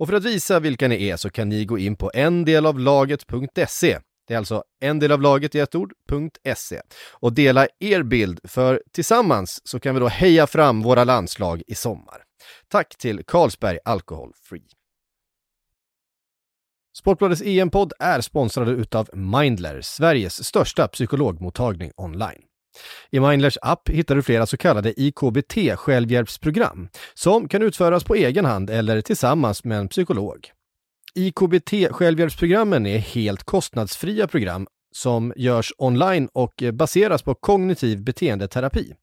Och för att visa vilka ni är så kan ni gå in på endelavlaget.se. Det är alltså endelavlaget i ett ord.se och dela er bild för tillsammans så kan vi då heja fram våra landslag i sommar. Tack till Carlsberg Alcohol Free. Sportbladets EM-podd är sponsrade utav Mindler, Sveriges största psykologmottagning online. I Mindlers app hittar du flera så kallade IKBT självhjälpsprogram som kan utföras på egen hand eller tillsammans med en psykolog. IKBT självhjälpsprogrammen är helt kostnadsfria program som görs online och baseras på kognitiv beteendeterapi.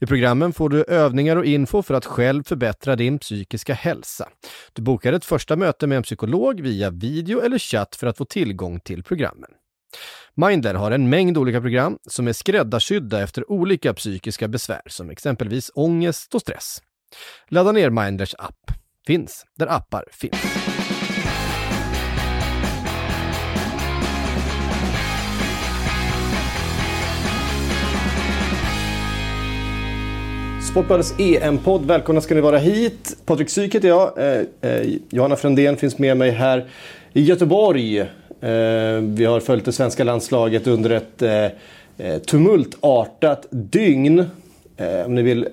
I programmen får du övningar och info för att själv förbättra din psykiska hälsa. Du bokar ett första möte med en psykolog via video eller chatt för att få tillgång till programmen. Mindler har en mängd olika program som är skräddarsydda efter olika psykiska besvär som exempelvis ångest och stress. Ladda ner Mindlers app. Finns där appar finns. Sportbladets EM-podd. Välkomna ska ni vara hit. Patrik Syk heter jag. Eh, eh, Johanna Frändén finns med mig här i Göteborg. Eh, vi har följt det svenska landslaget under ett eh, eh tumultartat dygn. Om ni vill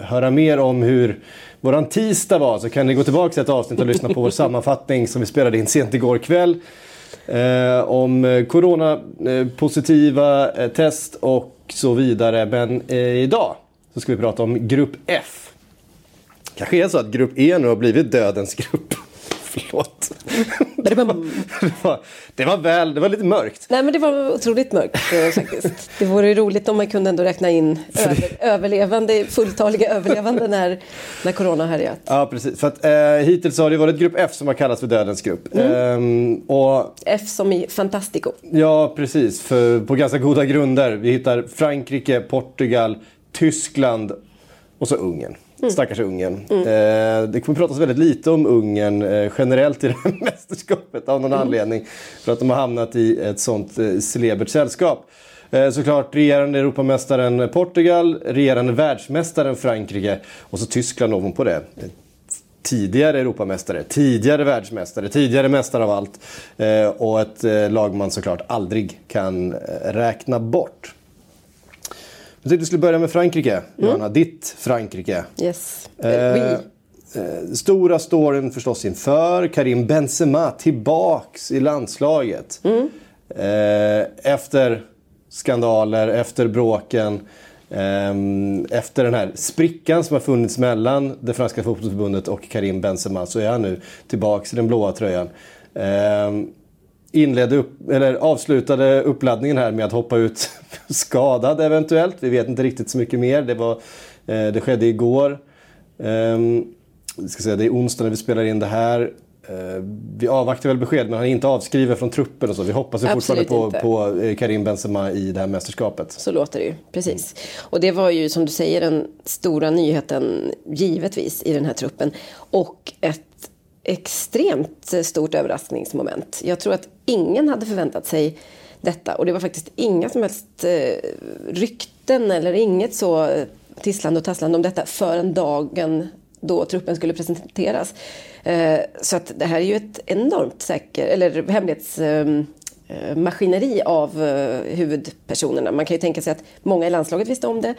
höra mer om hur våran tisdag var så kan ni gå tillbaka till ett avsnitt och lyssna på vår sammanfattning som vi spelade in sent igår kväll. om coronapositiva test och så vidare. Men idag så ska vi prata om Grupp F. Kanske är så att Grupp E nu har blivit dödens grupp. Förlåt. Det var... det, var, det var väl, det var lite mörkt. Nej men det var otroligt mörkt eh, faktiskt. Det vore roligt om man kunde ändå räkna in över, överlevande, fulltaliga överlevande när, när corona härjat. Ja precis, för att eh, hittills har det varit grupp F som har kallats för dödens grupp. Mm. Ehm, och, F som i Fantastico. Ja precis, för, på ganska goda grunder. Vi hittar Frankrike, Portugal, Tyskland och så Ungern. Mm. Stackars Ungern. Mm. Eh, det kommer pratas väldigt lite om Ungern eh, generellt i det här mästerskapet av någon mm. anledning. För att de har hamnat i ett sånt eh, celebert sällskap. Eh, såklart regerande Europamästaren Portugal, regerande världsmästaren Frankrike och så Tyskland ovanpå det. Tidigare Europamästare, tidigare världsmästare, tidigare mästare av allt. Eh, och ett eh, lag man såklart aldrig kan eh, räkna bort. Jag tänkte vi skulle börja med Frankrike, mm. Johanna. Ditt Frankrike. Yes. Eh, oui. eh, stora storyn förstås inför. Karim Benzema tillbaks i landslaget. Mm. Eh, efter skandaler, efter bråken. Ehm, efter den här sprickan som har funnits mellan det franska fotbollsförbundet och Karim Benzema så är han nu tillbaks i den blåa tröjan. Ehm, inledde upp, eller avslutade uppladdningen här med att hoppa ut skadad eventuellt. Vi vet inte riktigt så mycket mer. Det, var, eh, det skedde igår. Um, ska säga, det är onsdag när vi spelar in det här. Uh, vi avvaktar väl besked men han är inte avskriven från truppen och så. Vi hoppas ju fortfarande på, på eh, Karim Benzema i det här mästerskapet. Så låter det ju, precis. Och det var ju som du säger den stora nyheten givetvis i den här truppen. Och ett extremt stort överraskningsmoment. Jag tror att ingen hade förväntat sig detta och det var faktiskt inga som helst eh, rykten eller inget så eh, tisslande och tasslande om detta förrän dagen då truppen skulle presenteras. Eh, så att det här är ju ett enormt säker, eller hemlighets ehm, Eh, maskineri av eh, huvudpersonerna. Man kan ju tänka sig att många i landslaget visste om det.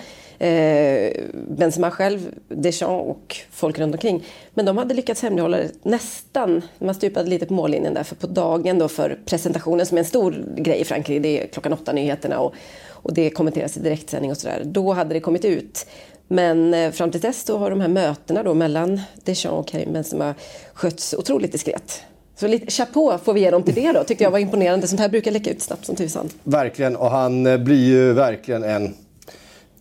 Eh, Benzema själv, Deschamps och folk runt omkring. Men de hade lyckats hemlighålla det nästan. Man stupade lite på mållinjen där. För på dagen då för presentationen som är en stor grej i Frankrike. Det är klockan åtta nyheterna och, och det kommenteras i direktsändning och sådär. Då hade det kommit ut. Men fram till dess då har de här mötena då mellan Deschamps och Karim Benzema skötts otroligt diskret. Så lite chapeau får vi ge dem till det då. Tyckte jag var imponerande. Sånt här brukar läcka ut snabbt som tusan. Verkligen, och han eh, blir ju verkligen en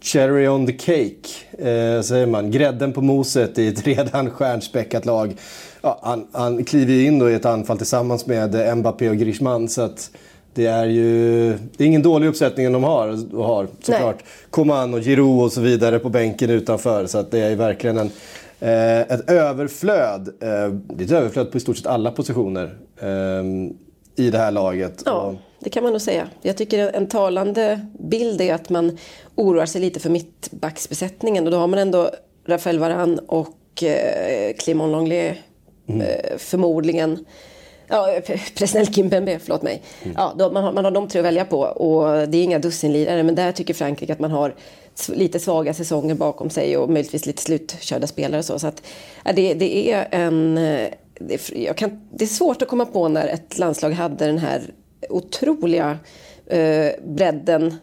cherry on the cake, eh, säger man. Grädden på moset i ett redan stjärnspäckat lag. Ja, han, han kliver in då i ett anfall tillsammans med Mbappé och Griezmann. Så att Det är ju det är ingen dålig uppsättning de har, har såklart. Coman och Giroud och så vidare på bänken utanför. Så att det är verkligen en, eh, ett överflöd. Eh, det är ett överflöd på i stort sett alla positioner eh, i det här laget. Ja, det kan man nog säga. Jag tycker en talande bild är att man oroar sig lite för mittbacksbesättningen. Och då har man ändå Rafael Varan och eh, Clément Longley mm. eh, förmodligen Ja, Presnel Kimpembe, förlåt mig. Mm. Ja, då, man, har, man har de tre att välja på och det är inga dussinlirare men där tycker Frankrike att man har lite svaga säsonger bakom sig och möjligtvis lite slutkörda spelare och så. så att, ja, det, det är en... Eh, det jag kan, det är svårt att komma på när ett landslag hade den här otroliga eh, bredden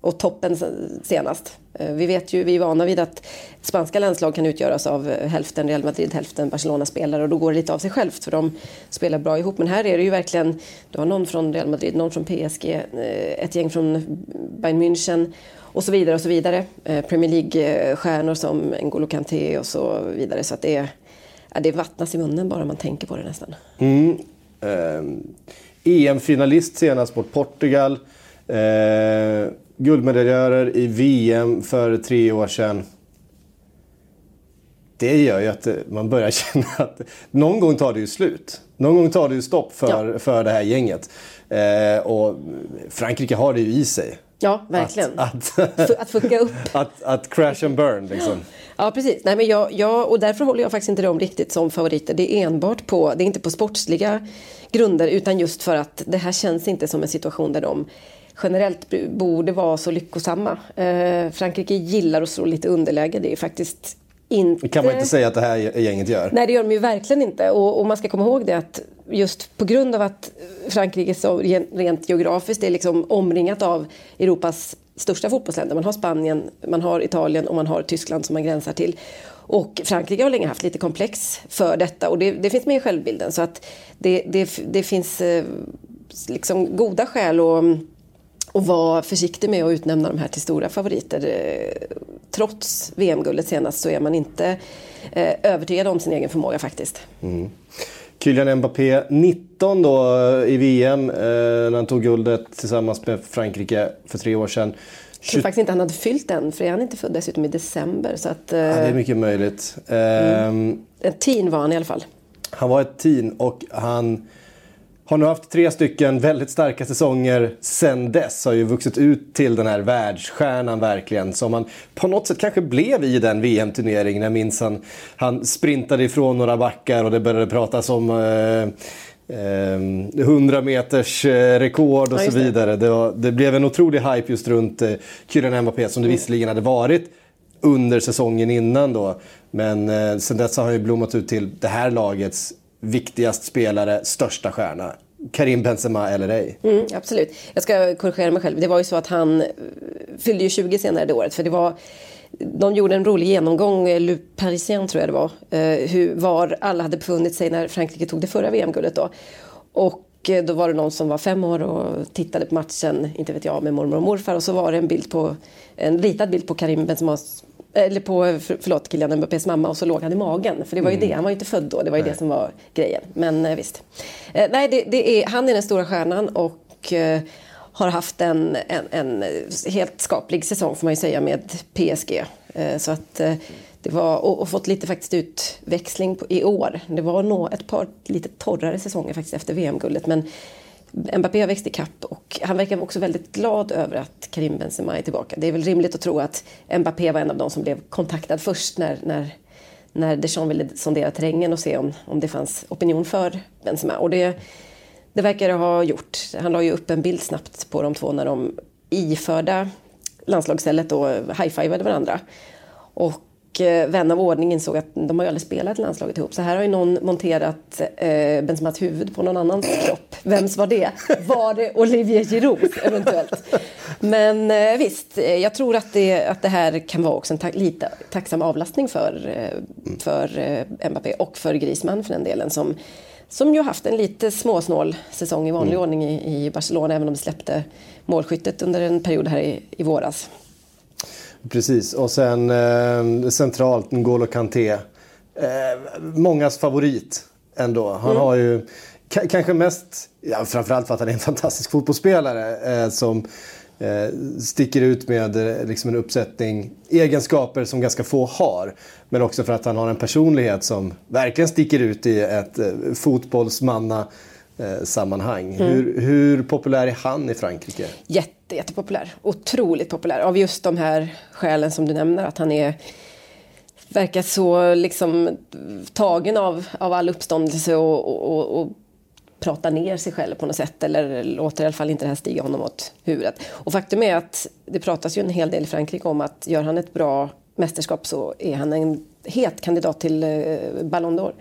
och toppen senast. Eh, vi vet ju, vi är vana vid att spanska landslag kan utgöras av eh, hälften Real Madrid, hälften Barcelona-spelare och då går det lite av sig självt för de spelar bra ihop. Men här är det ju verkligen, du har någon från Real Madrid, någon från PSG, eh, ett gäng från Bayern München och så vidare och så vidare. Premier League-stjärnor som N'Golo Kanté och så vidare. Så att det, ja, det vattnas i munnen bara man tänker på det nästan. Mm. Eh, EM-finalist senast mot Portugal. Eh, guldmedaljörer i VM för tre år sedan. Det gör ju att man börjar känna att någon gång tar det ju slut. Någon gång tar det ju stopp för, ja. för det här gänget. Eh, och Frankrike har det ju i sig. Ja, verkligen. Att, att, att fucka upp. Att, att crash and burn liksom. Ja, precis. Nej, men jag, jag, och därför håller jag faktiskt inte dem riktigt som favoriter. Det är enbart på, det är inte på sportsliga grunder utan just för att det här känns inte som en situation där de generellt borde vara så lyckosamma. Eh, Frankrike gillar att slå lite underläge. Det är faktiskt inte... Det kan man inte säga att det här gänget gör. Nej, det gör de ju verkligen inte. Och, och man ska komma ihåg det att just på grund av att Frankrike så rent geografiskt är liksom omringat av Europas största fotbollsländer. Man har Spanien, man har Italien och man har Tyskland som man gränsar till. Och Frankrike har länge haft lite komplex för detta och det, det finns med i självbilden. Så att det, det, det finns eh, liksom goda skäl att och vara försiktig med att utnämna de här till stora favoriter. Eh, trots VM-guldet senast så är man inte eh, övertygad om sin egen förmåga faktiskt. Mm. Kylian Mbappé, 19 då i VM eh, när han tog guldet tillsammans med Frankrike för tre år sedan. Jag tror faktiskt inte han hade fyllt än, för han är inte född dessutom i december. Så att, ja, det är mycket möjligt. Mm. En teen var han i alla fall. Han var ett teen och han har nu haft tre stycken väldigt starka säsonger sen dess. Har ju vuxit ut till den här världsstjärnan verkligen. Som han på något sätt kanske blev i den VM-turneringen. Jag minns han, han sprintade ifrån några backar och det började pratas om eh, 100 eh, meters eh, rekord och ja, så vidare. Det. Det, var, det, blev en otrolig hype just runt eh, Kylian Mbappé som det mm. visserligen hade varit under säsongen innan då. Men eh, sen dess har han ju blommat ut till det här lagets viktigast spelare, största stjärna. Karim Benzema eller ej. Mm, absolut. Jag ska korrigera mig själv. Det var ju så att han eh, fyllde ju 20 senare det året. För det var, de gjorde en rolig genomgång, eh, Le Parisien tror jag det var, eh, hur, var alla hade befunnit sig när Frankrike tog det förra VM-guldet då. Och då var det någon som var fem år och tittade på matchen, inte vet jag, med mormor och morfar. Och så var det en bild på, en ritad bild på Karim Benzemas eller på, förlåt, Kylian Mbappés mamma och så låg han i magen. För det var ju mm. det, han var ju inte född då, det var ju Nej. det som var grejen. Men eh, visst. Eh, nej, det, det, är, han är den stora stjärnan och eh, har haft en, en, en, helt skaplig säsong får man ju säga med PSG. Så att det var, och, och, fått lite faktiskt utväxling på, i år. Det var nog ett par lite torrare säsonger faktiskt efter VM-guldet. Men Mbappé har växt ikapp och han verkar också väldigt glad över att Karim Benzema är tillbaka. Det är väl rimligt att tro att Mbappé var en av de som blev kontaktad först när, när, när Deschamps ville sondera terrängen och se om, om det fanns opinion för Benzema. Och det, det verkar det ha gjort. Han la ju upp en bild snabbt på de två när de iförda landslagsstället då high-fivade varandra. Och Eh, vän av ordning insåg att de har ju aldrig spelat landslaget ihop. Så här har ju någon monterat eh, Benzemas huvud på någon annans kropp. Vems var det? Var det Olivier Giroud eventuellt? Men eh, visst, eh, jag tror att det, att det här kan vara också en ta lite tacksam avlastning för, eh, för eh, Mbappé och för Griezmann för den delen. Som, som ju haft en lite småsnål säsong i vanlig mm. ordning i, i Barcelona även om de släppte målskyttet under en period här i, i våras. Precis, och sen eh, centralt N'Golo Kanté. Eh, mångas favorit ändå. Han mm. har ju K kanske mest, ja, framförallt för att han är en fantastisk fotbollsspelare eh, som eh, sticker ut med eh, liksom en uppsättning egenskaper som ganska få har. Men också för att han har en personlighet som verkligen sticker ut i ett eh, fotbollsmanna sammanhang. Mm. Hur, hur, populär är han i Frankrike? Jätte, jättepopulär. Otroligt populär. Av just de här skälen som du nämner. Att han är verkar så liksom tagen av, av all uppståndelse och, och, och pratar ner sig själv på något sätt eller låter i alla fall inte det här stiga honom åt huvudet. Och faktum är att det pratas ju en hel del i Frankrike om att gör han ett bra mästerskap så är han en het kandidat till eh, Ballon d'Or.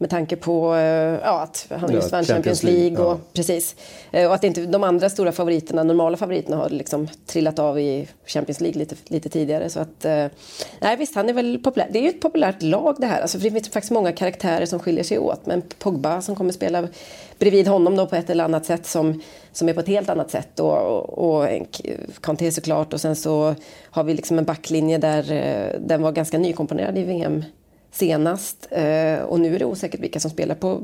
Med tanke på eh, ja, att han just vann Champions League. Och, ja. precis. Eh, och att inte de andra stora favoriterna, normala favoriterna har liksom trillat av i Champions League lite, lite tidigare. Så att, eh, nej visst, han är väl populär. Det är ju ett populärt lag det här. Alltså, för det finns faktiskt många karaktärer som skiljer sig åt. Men Pogba som kommer spela bredvid honom då på ett eller annat sätt som, som är på ett helt annat sätt. Och, och, och Kanté såklart. Och sen så har vi liksom en backlinje där den var ganska nykomponerad i VM senast. Eh, och nu är det osäkert vilka som spelar på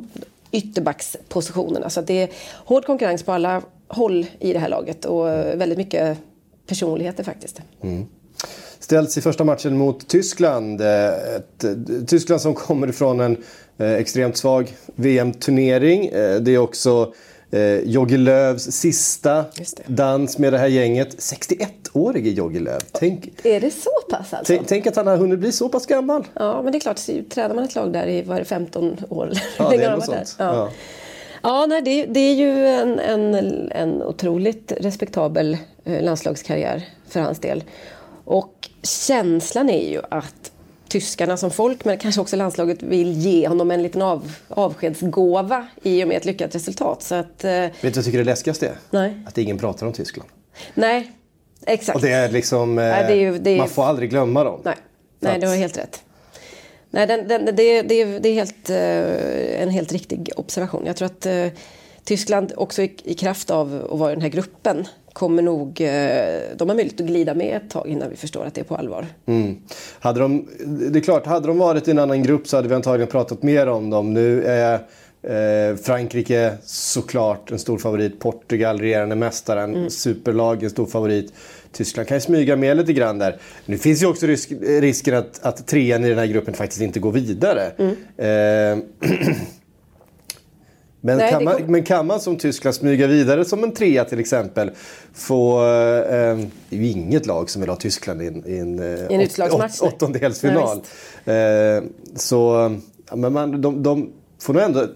ytterbackspositionerna. Så det är hård konkurrens på alla håll i det här laget och väldigt mycket personligheter faktiskt. Mm. Ställs i första matchen mot Tyskland. Eh, ett, eh, Tyskland som kommer ifrån en extremt svag VM-turnering. Det är också Eh, Jogge Lövs sista dans med det här gänget. 61-årige Jogge Löv. Tänk, är det så pass alltså? Tänk att han har hunnit bli så pass gammal. Ja, men det är klart. Tränar man ett lag där i var det 15 år? Ja, det är något sånt. Ja. Ja. ja, nej, det, det, är ju en, en, en otroligt respektabel eh, landslagskarriär för hans del. Och känslan är ju att tyskarna som folk, men kanske också landslaget vill ge honom en liten av, avskedsgåva i och med ett lyckat resultat. Så att, eh, Vet du vad jag tycker det läskigaste är? Nej. Att ingen pratar om Tyskland. Nej, exakt. Och det är liksom, eh, Nej, det är ju, det är... man får aldrig glömma dem. Nej, Nej du har helt rätt. Nej, den, den, det, det, det är helt, eh, en helt riktig observation. Jag tror att eh, Tyskland också i, i kraft av att vara i den här gruppen kommer nog, eh, de har möjlighet att glida med ett tag innan vi förstår att det är på allvar. Mm. Hade de, det är klart, hade de varit i en annan grupp så hade vi antagligen pratat mer om dem. Nu är eh, Frankrike såklart en stor favorit. Portugal, regerande mästaren, mm. superlag, en stor favorit. Tyskland kan ju smyga med lite grann där. Nu finns ju också risk, risken att, att trean i den här gruppen faktiskt inte går vidare. Mm. Eh, Men, Nej, kan man, men kan man som Tyskland smyga vidare som en trea till exempel få... Eh, det är ju inget lag som vill ha Tyskland i en, i en, I en åt, åt, åttondelsfinal. Eh, så men man, de, de får nog ändå...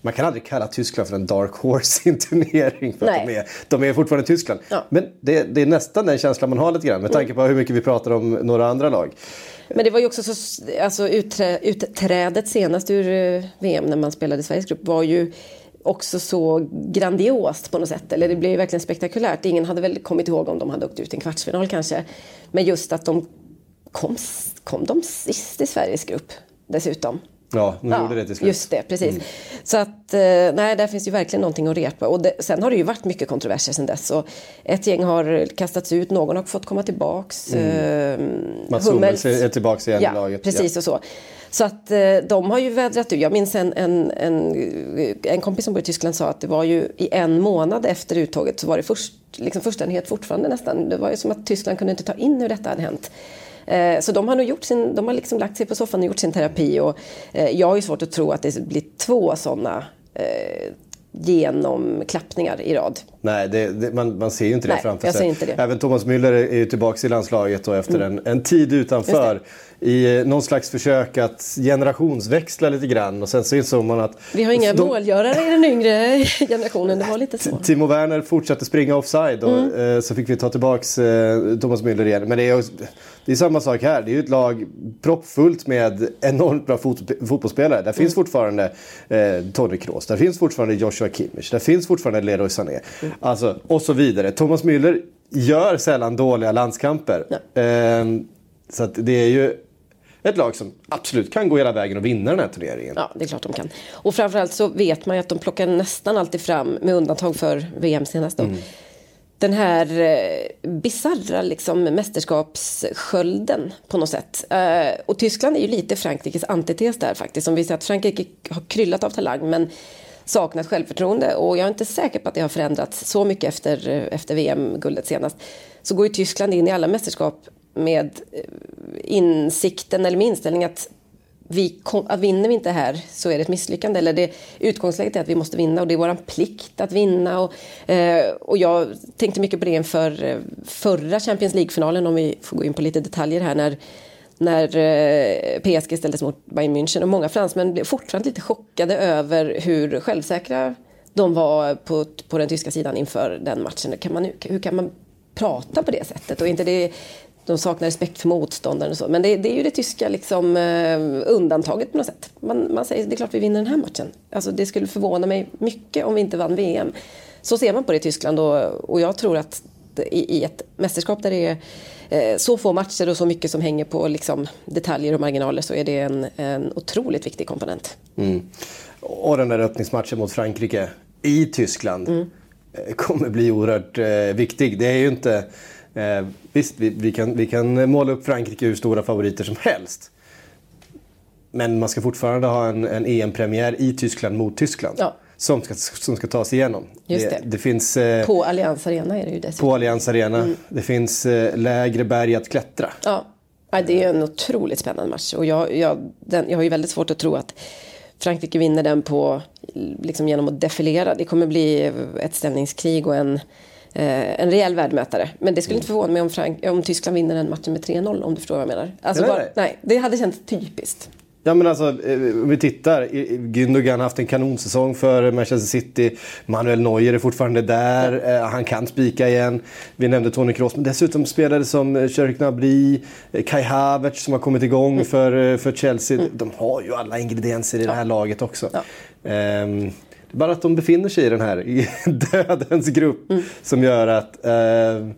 Man kan aldrig kalla Tyskland för en dark horse i en turnering. För Nej. de, är, de är fortfarande Tyskland. Ja. Men det, det, är nästan den känslan man har lite grann med tanke på hur mycket vi pratar om några andra lag. Men det var ju också så, alltså utträ, utträdet senast ur eh, VM när man spelade i Sveriges grupp var ju också så grandiost på något sätt. Eller det blev ju verkligen spektakulärt. Ingen hade väl kommit ihåg om de hade åkt ut i en kvartsfinal kanske. Men just att de kom, kom de sist i Sveriges grupp dessutom. Ja, de ja, gjorde det till slut. Just det, precis. Mm. Så att, eh, nej, där finns ju verkligen någonting att repa. Och det, sen har det ju varit mycket kontroverser sen dess. Och ett gäng har kastats ut, någon har fått komma tillbaks. Mm. Eh, Mats Hummels är tillbaks igen ja, i laget. Precis ja. och så. Så att eh, de har ju vädrat ur. Jag minns en, en, en, en kompis som bor i Tyskland sa att det var ju i en månad efter uttåget så var det först, liksom förstanighet fortfarande nästan. Det var ju som att Tyskland kunde inte ta in hur detta hade hänt. Eh, så de har nog gjort sin, de har liksom lagt sig på soffan och gjort sin terapi och eh, jag har ju svårt att tro att det blir två sådana eh, genomklappningar i rad. Nej, det, det, man, man, ser ju inte det Nej, framför sig. Även Thomas Müller är ju tillbaka i landslaget och efter mm. en, en tid utanför i någon slags försök att generationsväxla lite grann och sen så insåg man att... Vi har inga de... målgörare i den yngre generationen, det var lite så. Timo Werner fortsatte springa offside och mm. så fick vi ta tillbaks Thomas Müller igen. Men det är, det är samma sak här, det är ju ett lag proppfullt med enormt bra fot fotbollsspelare. Där finns mm. fortfarande eh, Tony Kroos, där finns fortfarande Joshua Kimmich, där finns fortfarande Leroy Sané. Mm. Alltså, och så vidare. Thomas Müller gör sällan dåliga landskamper. Ja. Eh, så det är ju ett lag som absolut kan gå hela vägen och vinna den här turneringen. Ja, det är klart de kan. Och framförallt så vet man ju att de plockar nästan alltid fram, med undantag för VM senast då, mm. den här eh, bisarra liksom, mästerskapsskölden på något sätt. Eh, och Tyskland är ju lite Frankrikes antites där faktiskt. Som vi ser att Frankrike har kryllat av talang men saknat självförtroende och jag är inte säker på att det har förändrats så mycket efter, efter VM-guldet senast. Så går ju Tyskland in i alla mästerskap med eh, insikten eller med inställningen att vi att vinner vi inte här så är det ett misslyckande. Eller det, utgångsläget är att vi måste vinna och det är vår plikt att vinna. Och, eh, och jag tänkte mycket på det inför eh, förra Champions League-finalen om vi får gå in på lite detaljer här. När, när eh, PSG ställdes mot Bayern München och många fransmän blev fortfarande lite chockade över hur självsäkra de var på, på den tyska sidan inför den matchen. Kan man, hur kan man prata på det sättet? Och inte det de saknar respekt för motståndaren och så. Men det, det är ju det tyska liksom, eh, undantaget på något sätt. Man, man säger det är klart vi vinner den här matchen. Alltså, det skulle förvåna mig mycket om vi inte vann VM. Så ser man på det i Tyskland och, och jag tror att i, i ett mästerskap där det är eh, så få matcher och så mycket som hänger på liksom, detaljer och marginaler så är det en, en otroligt viktig komponent. Mm. Och den där öppningsmatchen mot Frankrike i Tyskland mm. Eh, kommer bli oerhört eh, viktig. Det är ju inte Eh, visst, vi, vi, kan, vi kan måla upp Frankrike hur stora favoriter som helst. Men man ska fortfarande ha en, en EM-premiär i Tyskland mot Tyskland. Ja. Som, ska, som ska tas igenom. Just det. det. det finns, eh, på Allians Arena är det ju dessutom. På Allians Arena. Mm. Det finns eh, lägre berg att klättra. Ja. ja, det är en otroligt spännande match. Och jag, jag, den, jag har ju väldigt svårt att tro att Frankrike vinner den på, liksom genom att defilera. Det kommer bli ett ställningskrig och en eh, en rejäl värdemätare. Men det skulle inte förvåna mig om, Frank om Tyskland vinner den matchen med 3-0 om du förstår vad jag menar. Alltså bara, nej, det hade känts typiskt. Ja men alltså, eh, om vi tittar. Gündogan har haft en kanonsäsong för Manchester City. Manuel Neuer är fortfarande där. Ja. Eh, han kan spika igen. Vi nämnde Toni Kroos. Men dessutom spelare som Cherk eh, Kai Havertz som har kommit igång mm. för, för Chelsea. Mm. De har ju alla ingredienser i ja. det här laget också. Ja. Um, bara att de befinner sig i den här dödens grupp mm. som gör att... Eh,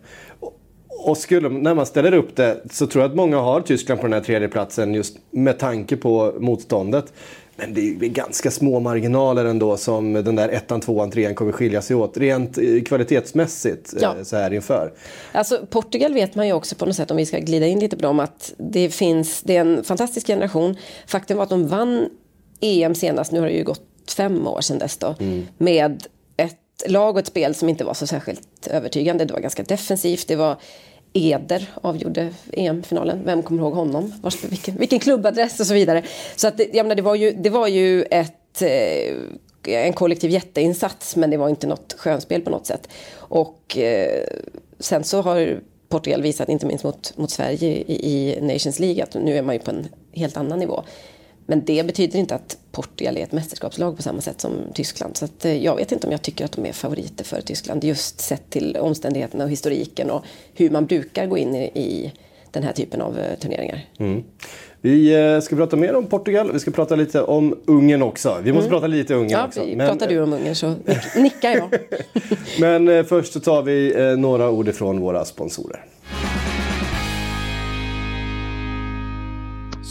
och skulle, när man ställer upp det så tror jag att många har Tyskland på den här tredje platsen just med tanke på motståndet. Men det är ganska små marginaler ändå som den där ettan, tvåan, trean kommer skilja sig åt rent eh, kvalitetsmässigt eh, ja. så här inför. Alltså Portugal vet man ju också på något sätt om vi ska glida in lite på dem att det finns, det är en fantastisk generation. Faktum var att de vann EM senast, nu har det ju gått fem år sedan dess då, mm. med ett lag och ett spel som inte var så särskilt övertygande. Det var ganska defensivt, det var Eder avgjorde EM-finalen. Vem kommer ihåg honom? Vars, vilken, vilken klubbadress och så vidare. Så att, jag menar, det, var ju, det var ju ett, eh, en kollektiv jätteinsats men det var inte något skönspel på något sätt. Och eh, sen så har Portugal visat, inte minst mot, mot Sverige i, i Nations League, att nu är man ju på en helt annan nivå. Men det betyder inte att Portugal är ett mästerskapslag på samma sätt som Tyskland. Så eh, jag vet inte om jag tycker att de är favoriter för Tyskland just sett till omständigheterna och historiken och hur man brukar gå in i, den här typen av uh, turneringar. Mm. Vi uh, ska prata mer om Portugal, vi ska prata lite om Ungern också. Vi måste mm. prata lite Ungern ja, också. Men... Pratar du om Ungern så nickar jag. Men först så tar vi några ord ifrån våra sponsorer.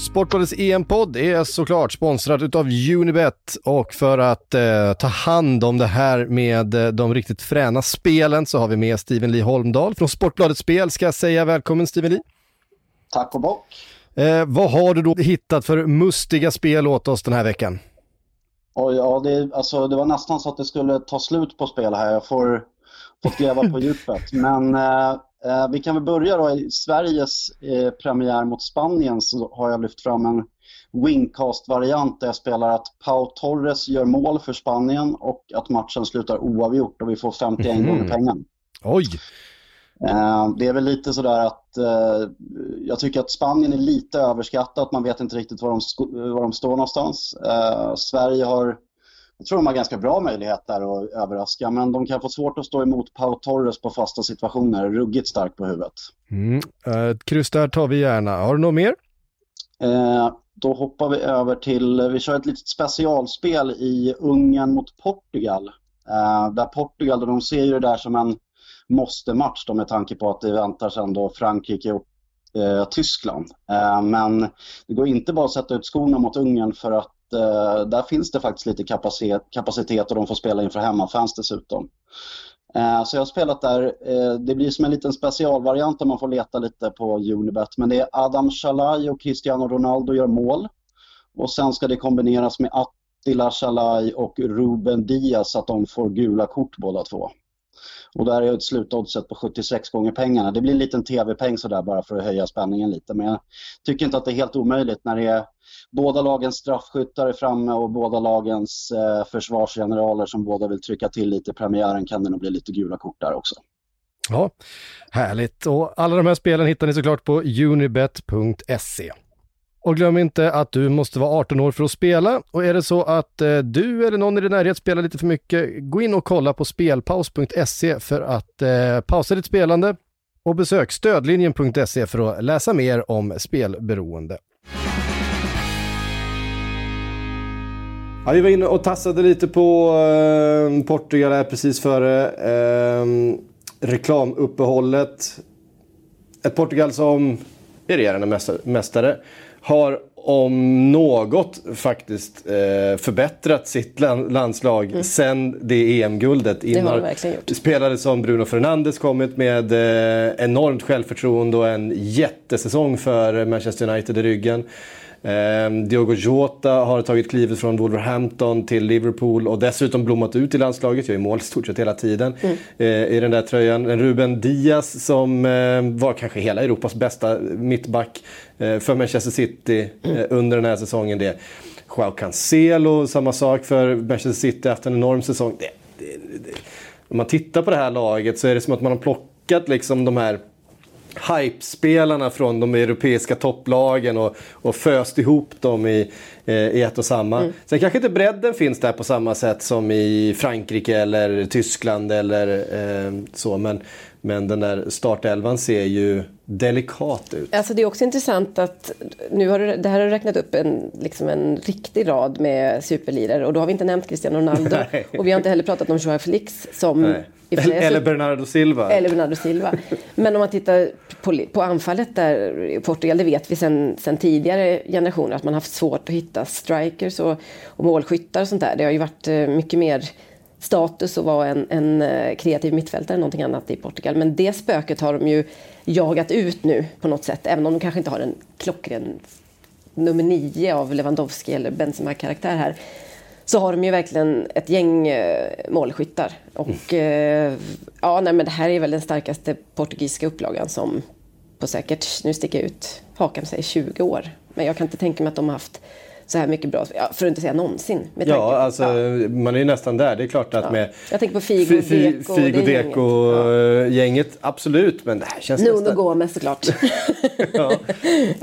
Sportbladets EM-podd är såklart sponsrad utav Unibet och för att eh, ta hand om det här med eh, de riktigt fräna spelen så har vi med Steven Lee Holmdahl från Sportbladet Spel. Ska jag säga välkommen Steven Lee. Tack och bock. Eh, vad har du då hittat för mustiga spel åt oss den här veckan? Oj, ja, det, alltså, det var nästan så att det skulle ta slut på spel här. Jag får fått gräva på djupet. Men eh, Eh, vi kan väl börja då i Sveriges eh, premiär mot Spanien så har jag lyft fram en wingcast-variant där jag spelar att Pau Torres gör mål för Spanien och att matchen slutar oavgjort och vi får 51 mm. gånger pengarna. Oj! Eh, det är väl lite sådär att eh, jag tycker att Spanien är lite överskattat. Man vet inte riktigt var de, var de står någonstans. Eh, Sverige har jag tror de har ganska bra möjligheter att överraska, men de kan få svårt att stå emot Pau Torres på fasta situationer. Ruggigt starkt på huvudet. Mm. Ett kryss där tar vi gärna. Har du något mer? Eh, då hoppar vi över till, vi kör ett litet specialspel i Ungern mot Portugal. Eh, där Portugal, de ser ju det där som en måste-match då med tanke på att det väntar sen då Frankrike och eh, Tyskland. Eh, men det går inte bara att sätta ut skorna mot Ungern för att eh, Eh, där finns det faktiskt lite kapacitet, kapacitet och de får spela inför hemmafans dessutom. Eh, så jag har spelat där. Eh, det blir som en liten specialvariant där man får leta lite på Unibet. Men det är Adam Shalai och Cristiano Ronaldo gör mål. Och sen ska det kombineras med Attila Shalai och Ruben Diaz så att de får gula kort båda två. Och där är ett slutoddset på 76 gånger pengarna. Det blir en liten tv-peng sådär bara för att höja spänningen lite. Men jag tycker inte att det är helt omöjligt när det är båda lagens straffskyttar är framme och båda lagens eh, försvarsgeneraler som båda vill trycka till lite i premiären kan det nog bli lite gula kort där också. Ja, härligt. Och alla de här spelen hittar ni såklart på unibet.se. Och glöm inte att du måste vara 18 år för att spela. Och är det så att eh, du eller någon i din närhet spelar lite för mycket, gå in och kolla på spelpaus.se för att eh, pausa ditt spelande och besök stödlinjen.se för att läsa mer om spelberoende. Ja, vi var inne och tassade lite på eh, Portugal här precis före eh, reklamuppehållet. Ett Portugal som är regerande mästare har om något faktiskt eh, förbättrat sitt landslag mm. sen det EM-guldet. Det har de verkligen gjort. Spelare som Bruno Fernandes kommit med eh, enormt självförtroende och en jättesäsong för Manchester United i ryggen. Eh, Diogo Jota har tagit klivet från Wolverhampton till Liverpool och dessutom blommat ut i landslaget. Gör ju mål stort sett hela tiden mm. eh, i den där tröjan. Ruben Diaz som eh, var kanske hela Europas bästa mittback eh, för Manchester City mm. Under den här säsongen. Det. Joao Cancelo, samma sak för Manchester City efter en enorm säsong. Det, det, det. Om man tittar på det här laget så är det som att man har plockat liksom de här hype-spelarna från de europeiska topplagen och, och föst ihop dem i, eh, i ett och samma. Mm. Sen kanske inte bredden finns där på samma sätt som i Frankrike eller Tyskland eller eh, så. Men, men den där startelvan ser ju delikat ut. Alltså det är också intressant att nu har du, det här har du räknat upp en, liksom en riktig rad med superlirare och då har vi inte nämnt Cristiano Ronaldo och vi har inte heller pratat om Joao Felix som Nej. Eller Bernardo Silva. Eller Bernardo Silva. Men om man tittar på, på anfallet där i Portugal, det vet vi sen, sen tidigare generationer att man haft svårt att hitta strikers och, och målskyttar och sånt där. Det har ju varit eh, mycket mer status att vara en, en eh, kreativ mittfältare än någonting annat i Portugal. Men det spöket har de ju jagat ut nu på något sätt. Även om de kanske inte har en klockren nummer nio av Lewandowski eller Benzema-karaktär här så har de ju verkligen ett gäng eh, målskyttar. Och mm. ja, nej, men det här är väl den starkaste portugisiska upplagan som på säkert, nu sticker jag ut hakan sig 20 år. Men jag kan inte tänka mig att de har haft så här mycket bra, ja, för att inte säga någonsin. ja, alltså, ja. man är ju nästan där. Det är klart att ja. med Jag tänker på Figo, Deco, Figo Deco-gänget, ja. absolut. Men det här känns Nuno nästan... Gomes såklart. ja.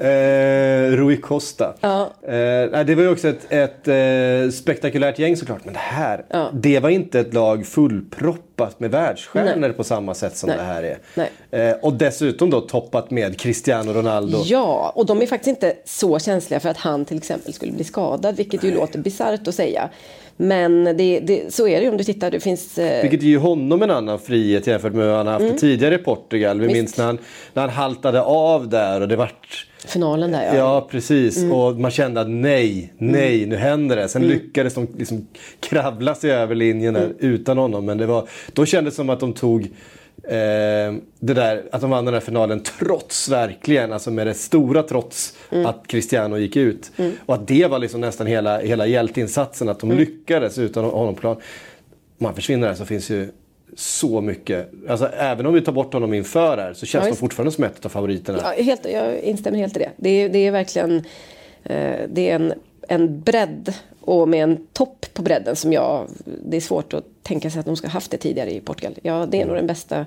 eh, Rui Costa. Ja. Eh, det var ju också ett, ett eh, spektakulärt gäng såklart. Men det här, det var inte ett lag fullproppat med världsstjärnor Nej. på samma sätt som Nej. det här är. Eh, och dessutom då toppat med Cristiano Ronaldo. Ja, och de är faktiskt inte så känsliga för att han till exempel skulle bli skadad, vilket ju låter bisarrt att säga. Men det, det, så är det ju om du tittar. Det finns, eh... Vilket ger honom en annan frihet jämfört med vad han haft mm. tidigare i Portugal. Vi Visst. minns när han, när han haltade av där och det vart... Finalen där ja. Ja precis mm. och man kände att nej, nej mm. nu händer det. Sen mm. lyckades de liksom kravla sig över linjen där mm. utan honom. Men det var, då kändes det som att de tog Eh, det där att de vann den här finalen trots verkligen, alltså med det stora trots mm. att Cristiano gick ut. Mm. Och att det var liksom nästan hela, hela hjälteinsatsen, att de mm. lyckades utan honom på plan. Om han försvinner här så finns ju så mycket. Alltså, även om vi tar bort honom inför här så känns ja, de fortfarande som ett av favoriterna. Ja, helt, jag instämmer helt i det. Det är, det är verkligen eh, det är en, en bredd och med en topp på bredden som jag... Det är svårt att tänka sig att de ska haft det tidigare i Portugal. Ja, det är nog den bästa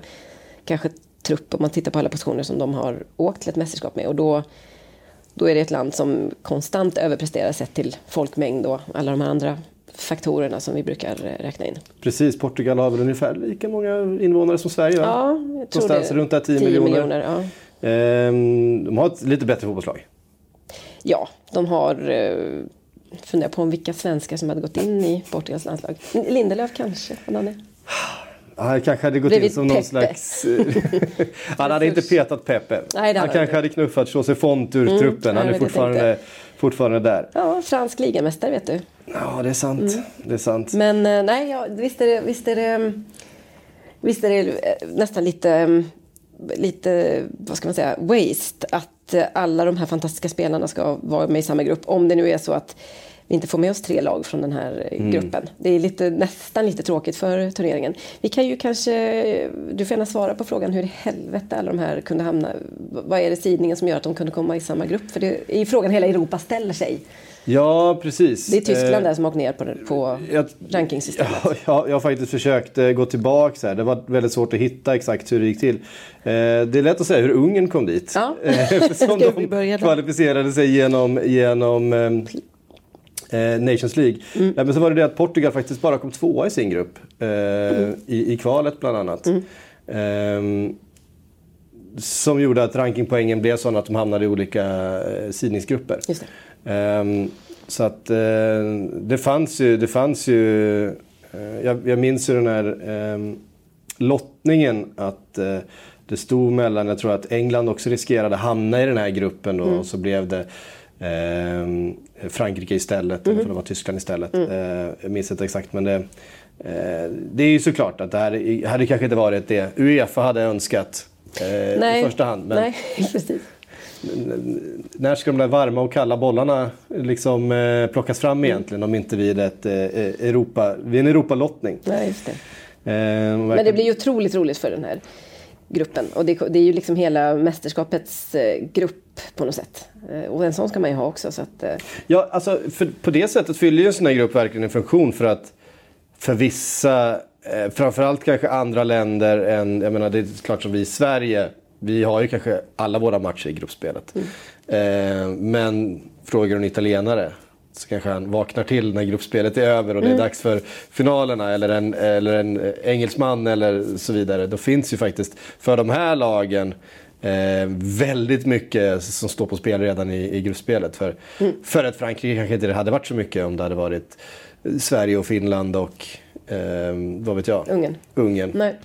kanske trupp om man tittar på alla positioner som de har åkt till ett mästerskap med. Och då, då är det ett land som konstant överpresterar sett till folkmängd och alla de här andra faktorerna som vi brukar räkna in. Precis, Portugal har väl ungefär lika många invånare som Sverige? Va? Ja, jag tror Någonstans det. runt där 10, 10 miljoner. miljoner ja. ehm, de har ett lite bättre fotbollslag. Ja, de har eh, funderar på om vilka svenskar som hade gått in i Portugals landslag. Lindelöf kanske? Han han kanske hade gått in som någon Pepe. slags... han hade inte petat Pepe. Nej, han kanske inte. hade knuffat José Font ur mm, truppen. Han är fortfarande, fortfarande där. Ja, fransk ligamästare vet du. Ja, det är sant. Mm. Det är sant. Men eh, nej, ja, visst är det... Visst är det Visst är det eh, nästan lite, mm, lite, vad ska man säga, waste att alla de här fantastiska spelarna ska vara med i samma grupp. Om det nu är så att vi inte får med oss tre lag från den här Mm. gruppen. Det är lite, nästan lite tråkigt för turneringen. Vi kan ju kanske, du får gärna svara på frågan hur i helvete alla de här kunde hamna. Vad är det sidningen som gör att de kunde komma i samma grupp? För det är ju frågan hela Europa ställer sig. Ja, precis. Det är Tyskland Eh, där som har åkt ner på, på jag- rankingsystemet. Ja, jag, jag har faktiskt försökt eh, gå tillbaka. Här. Det var väldigt svårt att hitta exakt hur det gick till. Eh, det är lätt att säga hur Ungern kom dit. Ja. Eh, vi de kvalificerade sig genom, genom eh, eh, Nations League. Mm. Nej, men så var det det att Portugal faktiskt bara kom tvåa i sin grupp. Eh, Mm. i, I kvalet bland annat. Ehm, som gjorde att rankingpoängen blev sådana att de hamnade i olika eh, sidningsgrupper. Ehm, så att eh, det fanns ju, det fanns ju eh, jag, jag minns ju den här ehm, lottningen att eh, det stod mellan, jag tror att England också riskerade hamna i den här gruppen då, och så blev det Frankrike istället, eller för det var Tyskland istället. Eh, jag minns inte exakt men det, eh, det är ju såklart att det här hade kanske inte varit det Uefa hade önskat eh, i första hand. Men Nej, precis. när ska de där varma och kalla bollarna liksom eh, plockas fram egentligen om inte vid, ett, eh, Europa, vid en Europalottning? Nej, just det. Eh, Men det blir ju otroligt roligt för den här gruppen. Och det, det är ju liksom hela mästerskapets eh, grupp på något sätt. Eh, Och en sån ska man ju ha också. Så att, eh, Ja, alltså på det sättet fyller ju en sån här grupp verkligen en funktion för att för vissa, eh, framförallt kanske andra länder än, jag menar det är klart som vi i Sverige, vi har ju kanske alla våra matcher i gruppspelet. Eh, men frågar du en italienare så kanske han vaknar till när gruppspelet är över och det är dags för finalerna eller en, eller en eh, engelsman eller så vidare. Då finns ju faktiskt för de här lagen Eh, väldigt mycket som står på spel redan i, i gruppspelet. För, för att Frankrike kanske inte det hade varit så mycket om det hade varit Sverige och Finland och eh, vad vet jag? Ungern. Ungern. nej.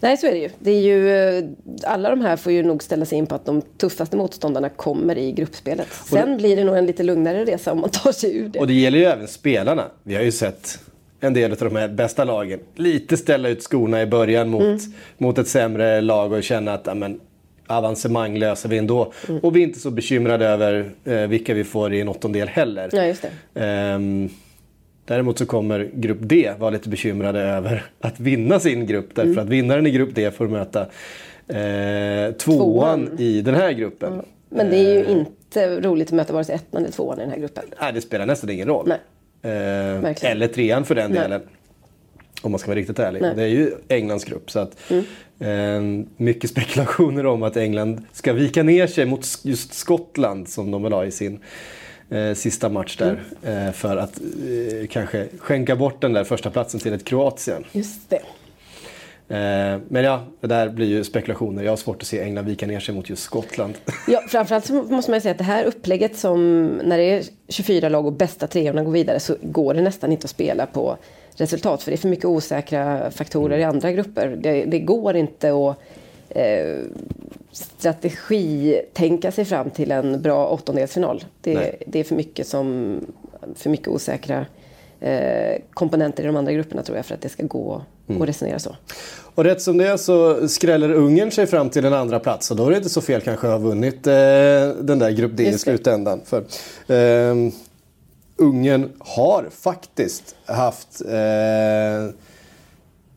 Nej, så är det ju. Det är ju. eh, Alla de här får ju nog ställa sig in på att de tuffaste motståndarna kommer i gruppspelet. Sen blir det nog en lite lugnare resa om man tar sig ur det. Och det gäller ju även spelarna. Vi har ju sett en del av de här bästa lagen lite ställa ut skorna i början mot, mot ett sämre lag och känna att amen, avancemang löser vi ändå. Och vi är inte så bekymrade över eh, vilka vi får i en åttondel heller. Ja, just det. Ehm, däremot så kommer grupp D vara lite bekymrade över att vinna sin grupp. Därför Mm. att vinnaren i grupp D får möta eh, tvåan, Tvåan. i den här gruppen. Men det är ju inte roligt att möta vare sig ettan eller tvåan i den här gruppen. Nej, det spelar nästan ingen roll. Eh, eller trean för den Nej. delen. Om man ska vara riktigt ärlig. Nej. Mm. Det är ju Englands grupp. Så att, eh, mycket spekulationer om att England ska vika ner sig mot just Skottland som de vill ha i sin eh, sista match där. Mm. Eh, för att eh, kanske skänka bort den där första platsen till ett Kroatien. Just det. Eh, men ja, det där blir ju spekulationer. Jag har svårt att se England vika ner sig mot just Skottland. Ja, framförallt så måste man ju säga att det här upplägget som när det är 24 lag och bästa treorna går vidare så går det nästan inte att spela på resultat för det är för mycket osäkra faktorer i andra grupper. Det, det går inte att eh, strategi tänka sig fram till en bra åttondelsfinal. Det, det är för mycket, som, för mycket osäkra eh, komponenter i de andra grupperna tror jag för att det ska gå att resonera så. Och rätt som det är så skräller Ungern sig fram till en andra plats och då är det inte så fel kanske att ha vunnit eh, den där grupp D i slutändan. För, ehm, Ungern har faktiskt haft eh,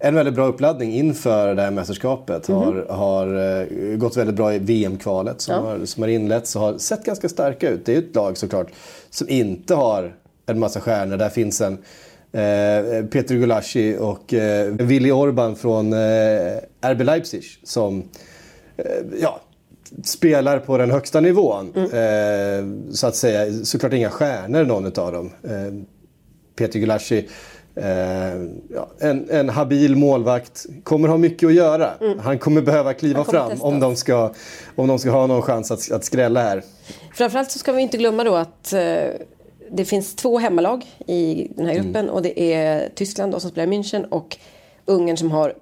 en väldigt bra uppladdning inför det här mästerskapet. Har, har eh, gått väldigt bra i VM-kvalet som, Ja. har, som har inletts och har sett ganska starka ut. Det är ju ett lag såklart som inte har en massa stjärnor. Där finns en eh, Peter Gulaschi och eh, Willy Orban från eh, RB Leipzig som eh, ja, spelar på den högsta nivån. Eh, så att säga. Såklart inga stjärnor någon av dem. Eh, Peter Gulaschi, eh, en, en habil målvakt, kommer ha mycket att göra. Han kommer behöva kliva kommer fram om de, ska, om de ska ha någon chans att, att skrälla här. Framförallt så ska vi inte glömma då att eh, det finns två hemmalag i den här gruppen och det är Tyskland då som spelar i München och Ungern som har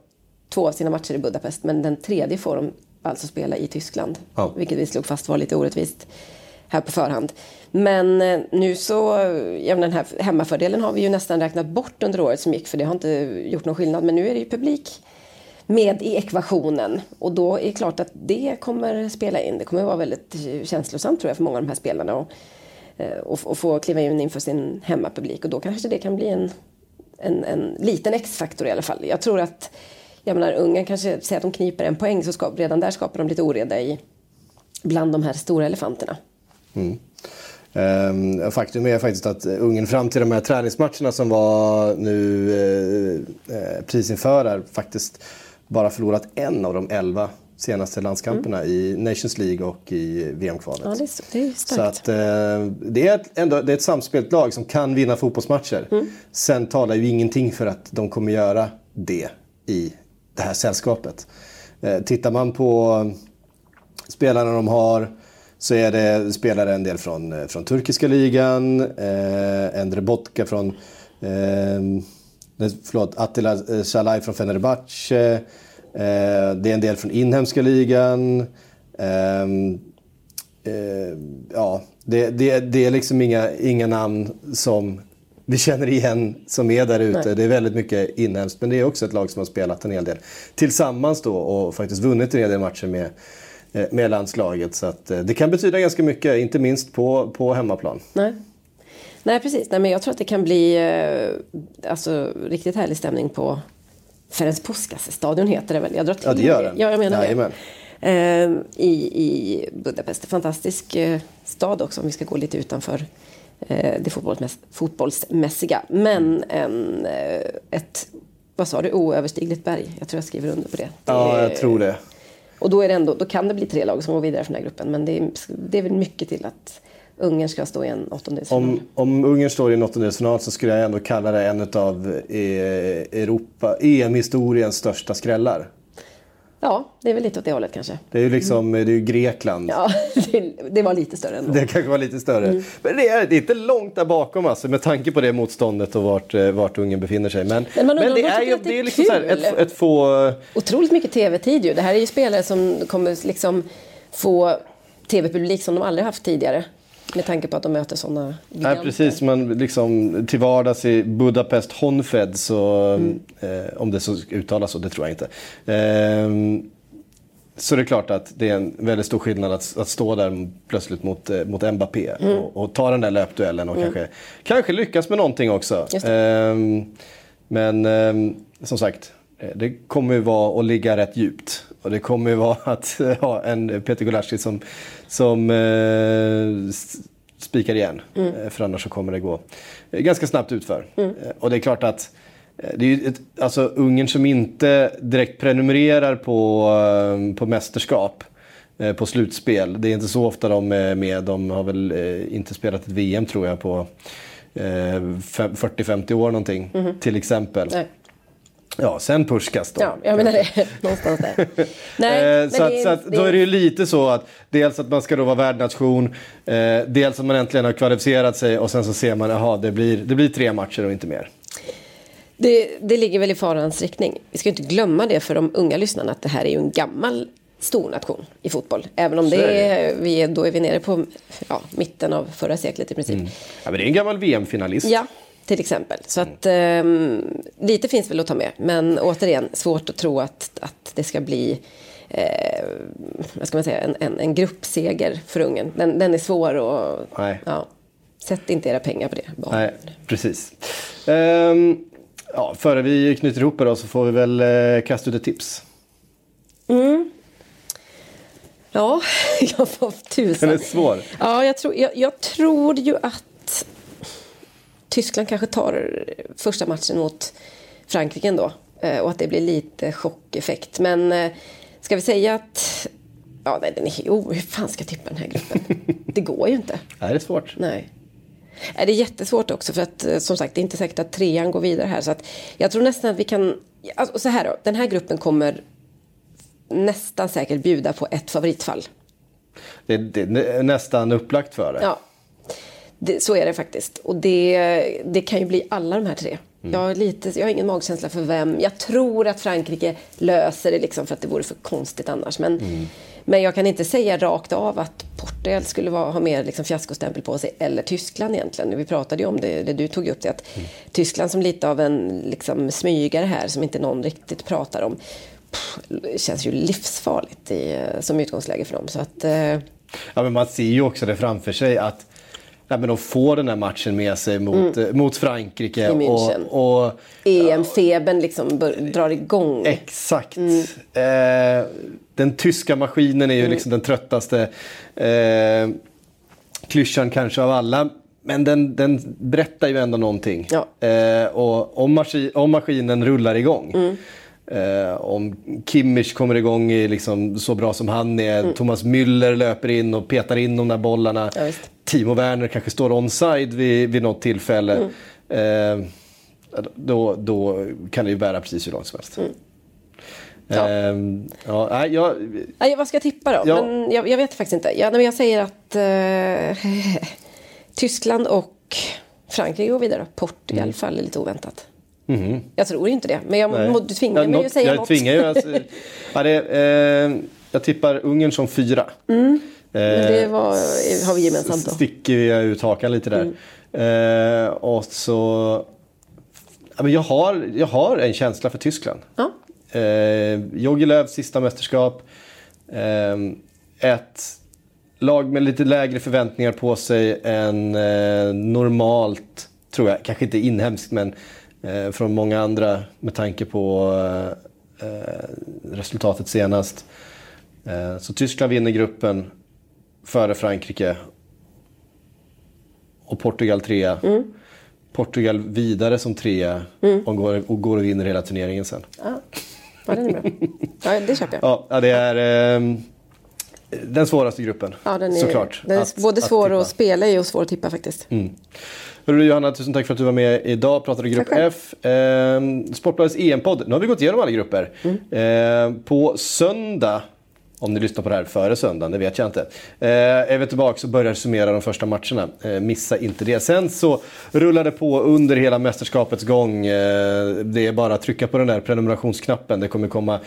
två av sina matcher i Budapest men den tredje får de alltså spela i Tyskland. Ja. Vilket vi slog fast var lite orättvist här på förhand. Men eh, nu så, ja, den här hemmafördelen har vi ju nästan räknat bort under året som gick för det har inte gjort någon skillnad men nu är det ju publik med i ekvationen. Och då är det klart att det kommer spela in. Det kommer vara väldigt känslosamt tror jag för många av de här spelarna. Och, och, och få kliva in inför sin hemmapublik. Och då kanske det kan bli en, en, en liten X-faktor i alla fall. Jag tror att, jag menar Ungern kanske säger att de kniper en poäng så ska, redan där skapar de lite oreda i, bland de här stora elefanterna. Mm. Um, faktum är faktiskt att Ungern fram till de här träningsmatcherna som var nu eh, eh prisinförare faktiskt bara förlorat en av de elva senaste landskamperna mm. i Nations League och i VM-kvalet. Ja, det är, det är Så att, eh, det, är ett, ändå, det är ett samspelt lag som kan vinna fotbollsmatcher. Mm. Sen talar ju ingenting för att de kommer göra det i det här sällskapet. Eh, tittar man på spelarna de har så är det spelare en del från, eh, från turkiska ligan, eh, Endre Botka från eh, förlåt, Attila Salai från Fenerbahce. Eh, det är en del från inhemska ligan. Eh, eh, ja, det, det, det, är liksom inga, inga namn som vi känner igen som är där ute. Det är väldigt mycket inhemskt. Men det är också ett lag som har spelat en hel del tillsammans då och faktiskt vunnit en hel del matcher med Eh, med landslaget. Så att, eh, det kan betyda ganska mycket, inte minst på, på hemmaplan. Nej. Nej precis, Nej, men jag tror att det kan bli eh, alltså, riktigt härlig stämning på Ferenc Puskas-stadion heter det väl? Jag drar till ja det gör den. Ja, jag menar Jajamän. det. i, I Budapest. Fantastisk stad också om vi ska gå lite utanför det fotbollsmäss fotbollsmässiga. Men en, ett, vad sa du, oöverstigligt berg. Jag tror jag skriver under på det. det ja, jag tror det. Och då, är det ändå, då kan det bli tre lag som går vidare från den här gruppen. Men det är, det är väl mycket till att Ungern ska stå i en åttondelsfinal. Om, om Ungern står i en åttondelsfinal så skulle jag ändå kalla det en av eh, EM-historiens största skrällar. Ja, det är väl lite åt det hållet kanske. Det är ju liksom, det är ju Grekland. Ja, det, det var lite större ändå. Det kanske var lite större. Mm. Men det är, det är inte långt där bakom alltså, med tanke på det motståndet och vart, eh, vart Ungern befinner sig. Men, men, men, det är ju det är, är liksom så här, ett, ett få... Otroligt mycket tv-tid ju. Det här är ju spelare som kommer liksom få tv-publik som de aldrig haft tidigare. Med tanke på att de möter sådana giganter. Ja, precis. Men liksom, till vardags i Budapest Honfed, så, mm. eh, om det så uttalas så, det tror jag inte. Eh, så det är klart att det är en väldigt stor skillnad att, att stå där plötsligt mot, eh, mot Mbappé mm. och, och, ta den där löpduellen och mm. kanske, kanske lyckas med någonting också. Eh, men ehm, som sagt, det kommer ju vara att ligga rätt djupt. Och det kommer ju vara att ha en Peter Gulaski som, som eh, spikar igen. Mm. Eh, för annars så kommer det gå ganska snabbt utför. Mm. Och det är klart att det är ett, alltså Ungern som inte direkt prenumererar på, på mästerskap på slutspel. Det är inte så ofta de är med. De har väl inte spelat ett VM tror jag på 40-50 år någonting. Mm. Till exempel. Nej. Ja, sen Puskas då. Ja, jag menar det. Någonstans där. Nej, eh, så, att, så att, då är det ju lite så att dels att man ska då vara värdnation, eh, dels att man äntligen har kvalificerat sig och sen så ser man att det blir, det blir tre matcher och inte mer. Det, det ligger väl i farans riktning. Vi ska inte glömma det för de unga lyssnarna att det här är ju en gammal stor nation i fotboll. Även om det är, vi då är vi nere på ja, mitten av förra seklet i princip. Mm. Ja, men det är en gammal VM-finalist. Ja, till exempel. Så att um, lite finns väl att ta med. Men återigen, svårt att tro att, att det ska bli eh, vad ska man säga, en, en, en gruppseger för Ungern. Den, den är svår och ja, sätt inte era pengar på det. Bara. Nej, precis. Um, ja, före vi knyter ihop det så får vi väl eh, kasta ut ett tips. Mm. Ja, jag får tusan. Den är svår. Ja, jag tror, jag, jag tror ju att Tyskland kanske tar första matchen mot Frankrike ändå. Eh, och att det blir lite chockeffekt. Men eh, ska vi säga att... Ja, nej, den är, oh, hur fan ska jag tippa den här gruppen? Det går ju inte. Nej, det är svårt. Nej. Det är jättesvårt också för att eh, som sagt det är inte säkert att trean går vidare här. Så att jag tror nästan att vi kan... Alltså, så här då, den här gruppen kommer nästan säkert bjuda på ett favoritfall. Det, det är nästan upplagt för det. Ja, det, så är det faktiskt. Och det, det kan ju bli alla de här tre. Mm. Jag, har lite, jag har ingen magkänsla för vem. Jag tror att Frankrike löser det liksom för att det vore för konstigt annars. Men, mm. men jag kan inte säga rakt av att Portugal skulle vara, ha mer liksom fiaskostämpel på sig. Eller Tyskland egentligen. Vi pratade ju om det, det du tog upp det. Att mm. Tyskland som lite av en liksom, smygare här som inte någon riktigt pratar om. Pff, känns ju livsfarligt i, som utgångsläge för dem. Så att, eh... Ja men man ser ju också det framför sig att ja, men de får den här matchen med sig mot, mm. mot Frankrike. Och, och, EM-febern liksom drar igång. Exakt. Mm. Eh, den tyska maskinen är ju mm. liksom den tröttaste eh, klyschan kanske av alla. Men den, den berättar ju ändå någonting. Ja. Eh, och om, maskin, om, maskinen rullar igång. Mm. Eh, om Kimmich kommer igång liksom så bra som han är. Mm. Thomas Müller löper in och petar in de där bollarna. Ja, Timo Werner kanske står onside vid, vid något tillfälle. Mm. Eh, då, då kan det ju bära precis hur långt som helst. Mm. Ja. Ehm, ja, jag, nej, vad ska jag tippa då? Ja. Men jag, jag, vet faktiskt inte. Jag, jag säger att eh, Tyskland och Frankrike går vidare. Portugal mm. faller lite oväntat. Mm. Jag tror inte det, men jag, må, du tvingar mig att säga jag något. Tvingar ju, alltså, ja, det, eh, jag tippar Ungern som fyra. Mm. Men det var, har vi gemensamt då. Sticker jag ut hakan lite där. Mm. Eh, och så... Jag, har, jag har en känsla för Tyskland. Ja. Eh, Jogi Löws sista mästerskap. Eh, ett lag med lite lägre förväntningar på sig än eh, normalt, tror jag. Kanske inte inhemskt, men eh, från många andra med tanke på eh, eh, resultatet senast. Eh, så Tyskland vinner gruppen före Frankrike. Och Portugal trea. Mm. Portugal vidare som trea mm. och, går, och går och vinner hela turneringen sen. Ja, ja den är bra. Ja, det köper jag. Ja, det är eh, den svåraste gruppen. Ja, den är, såklart. Den är att, både svår att, att spela i och svår att tippa faktiskt. Mm. Hörru Johanna, tusen tack för att du var med idag. och Pratade grupp F. Eh, Sportbladets EM-podd. Nu har vi gått igenom alla grupper. Mm. Eh, på söndag om ni lyssnar på det här före söndagen, det vet jag inte. Eh, är vi tillbaka och börjar summera de första matcherna. Eh, missa inte det. Sen så rullar det på under hela mästerskapets gång. Eh, det är bara att trycka på den där prenumerationsknappen. Det kommer komma,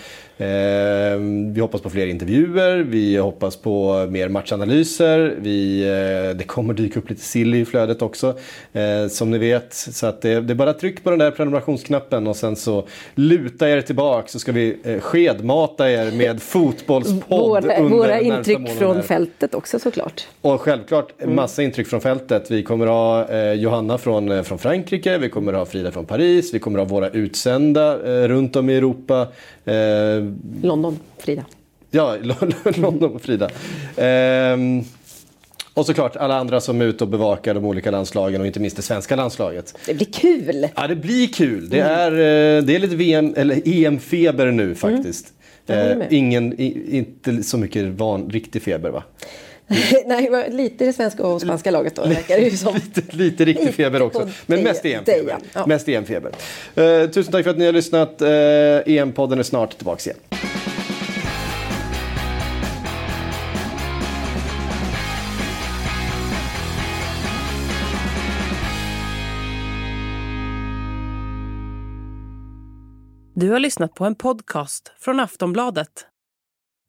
vi hoppas på fler intervjuer, vi hoppas på mer matchanalyser. Vi, eh, det kommer dyka upp lite sill i flödet också, eh, som ni vet. Så att det, det är bara tryck på den där prenumerationsknappen och sen så luta er tillbaka så ska vi skedmata er med fotbolls podd våra, våra intryck från fältet också såklart. Och självklart mm. massa intryck från fältet. Vi kommer ha eh, Johanna från, eh, från Frankrike, vi kommer ha Frida från Paris, vi kommer ha våra utsända eh, runt om i Europa. Eh, London, Frida. Ja, London och Frida. Ehm, och såklart alla andra som är ute och bevakar de olika landslagen och inte minst det svenska landslaget. Det blir kul! Ja, det blir kul. Det mm. är, eh, det är lite VM, eller EM-feber nu faktiskt. Mm. Eh, ingen, i, inte så mycket van, riktig feber va? Nej, lite i det svenska och spanska laget då verkar det ju som. lite, lite riktig feber också. Men mest EM-feber. Ja. Mest EM-feber. Eh, tusen tack för att ni har lyssnat. Eh, EM-podden är snart tillbaka igen. Du har lyssnat på en podcast från Aftonbladet.